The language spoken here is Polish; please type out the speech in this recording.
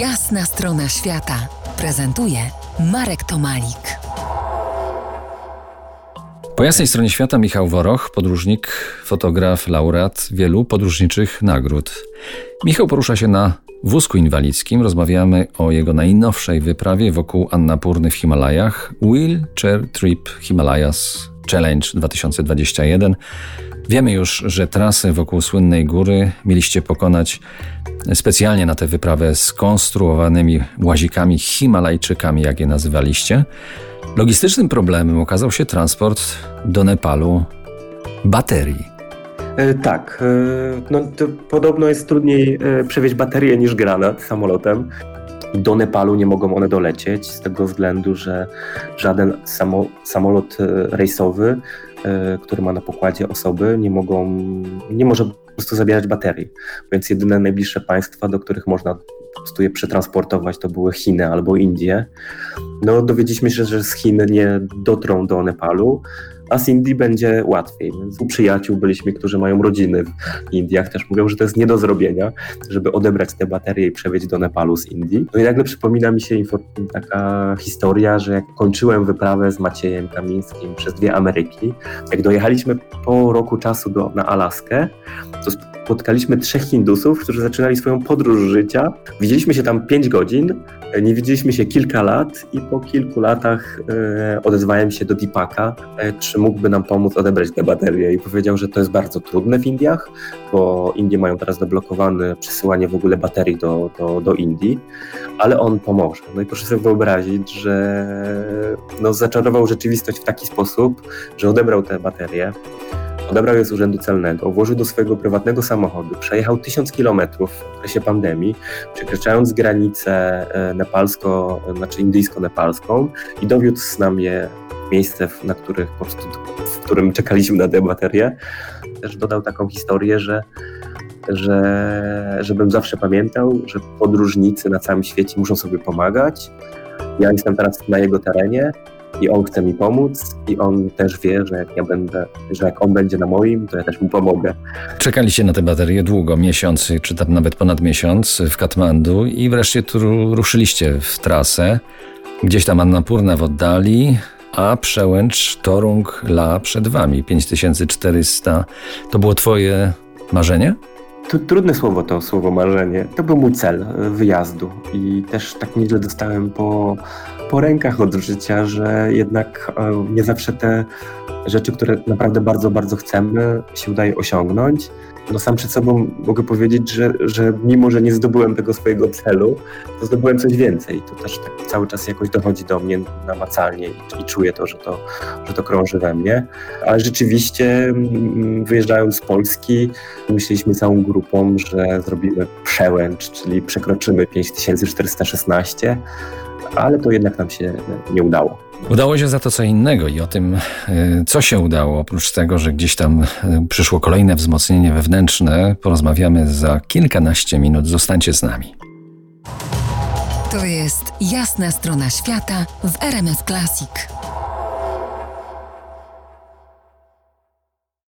Jasna strona świata prezentuje Marek Tomalik. Po jasnej stronie świata Michał Woroch, podróżnik, fotograf, laureat wielu podróżniczych nagród. Michał porusza się na wózku inwalidzkim. Rozmawiamy o jego najnowszej wyprawie wokół Annapurny w Himalajach. Wheelchair Trip Himalayas Challenge 2021. Wiemy już, że trasę wokół słynnej góry mieliście pokonać specjalnie na tę wyprawę skonstruowanymi łazikami Himalajczykami, jak je nazywaliście. Logistycznym problemem okazał się transport do Nepalu baterii. E, tak, e, no podobno jest trudniej e, przewieźć baterię niż granat samolotem. Do Nepalu nie mogą one dolecieć z tego względu, że żaden samo, samolot rejsowy, który ma na pokładzie osoby, nie, mogą, nie może po prostu zabierać baterii. Więc jedyne najbliższe państwa, do których można po prostu je przetransportować, to były Chiny albo Indie. No dowiedzieliśmy się, że z Chin nie dotrą do Nepalu, a z Indii będzie łatwiej. Więc u przyjaciół byliśmy, którzy mają rodziny w Indiach, też mówią, że to jest nie do zrobienia, żeby odebrać te baterie i przewieźć do Nepalu z Indii. No i nagle przypomina mi się taka historia, że jak kończyłem wyprawę z Maciejem Kamińskim przez dwie Ameryki, jak dojechaliśmy po roku czasu do, na Alaskę, to spotkaliśmy trzech Hindusów, którzy zaczynali swoją podróż życia. Widzieliśmy się tam pięć godzin, nie widzieliśmy się kilka lat i po kilku latach e, odezwałem się do Deepaka, e, czy mógłby nam pomóc odebrać te baterie i powiedział, że to jest bardzo trudne w Indiach, bo Indie mają teraz zablokowane przesyłanie w ogóle baterii do, do, do Indii, ale on pomoże. No i proszę sobie wyobrazić, że no, zaczarował rzeczywistość w taki sposób, że odebrał te baterie, Odebrał je z urzędu celnego, włożył do swojego prywatnego samochodu, przejechał tysiąc kilometrów w okresie pandemii, przekraczając granicę e, nepalsko, znaczy indyjsko-nepalską i dowiódł nam je miejsce, na których, po prostu, w którym czekaliśmy na tę baterię. Też dodał taką historię, że że, żebym zawsze pamiętał, że podróżnicy na całym świecie muszą sobie pomagać. Ja jestem teraz na jego terenie, i on chce mi pomóc i on też wie, że jak ja będę, że jak on będzie na moim, to ja też mu pomogę. Czekaliście na tę baterię długo, miesiąc, czy tam nawet ponad miesiąc w Katmandu i wreszcie tu ruszyliście w trasę. Gdzieś tam Annapurna w oddali, a przełęcz Torung La przed wami, 5400. To było twoje marzenie? Trudne słowo to słowo marzenie. To był mój cel wyjazdu i też tak nieźle dostałem po po rękach od życia, że jednak e, nie zawsze te rzeczy, które naprawdę bardzo, bardzo chcemy, się udaje osiągnąć. No sam przed sobą mogę powiedzieć, że, że mimo, że nie zdobyłem tego swojego celu, to zdobyłem coś więcej. To też tak cały czas jakoś dochodzi do mnie namacalnie i, i czuję to że, to, że to krąży we mnie. Ale rzeczywiście mm, wyjeżdżając z Polski, myśleliśmy całą grupą, że zrobimy przełęcz, czyli przekroczymy 5416 ale to jednak nam się nie udało. Udało się za to co innego i o tym, e, co się udało, oprócz tego, że gdzieś tam e, przyszło kolejne wzmocnienie wewnętrzne, porozmawiamy za kilkanaście minut. Zostańcie z nami. To jest jasna strona świata w RMS Classic.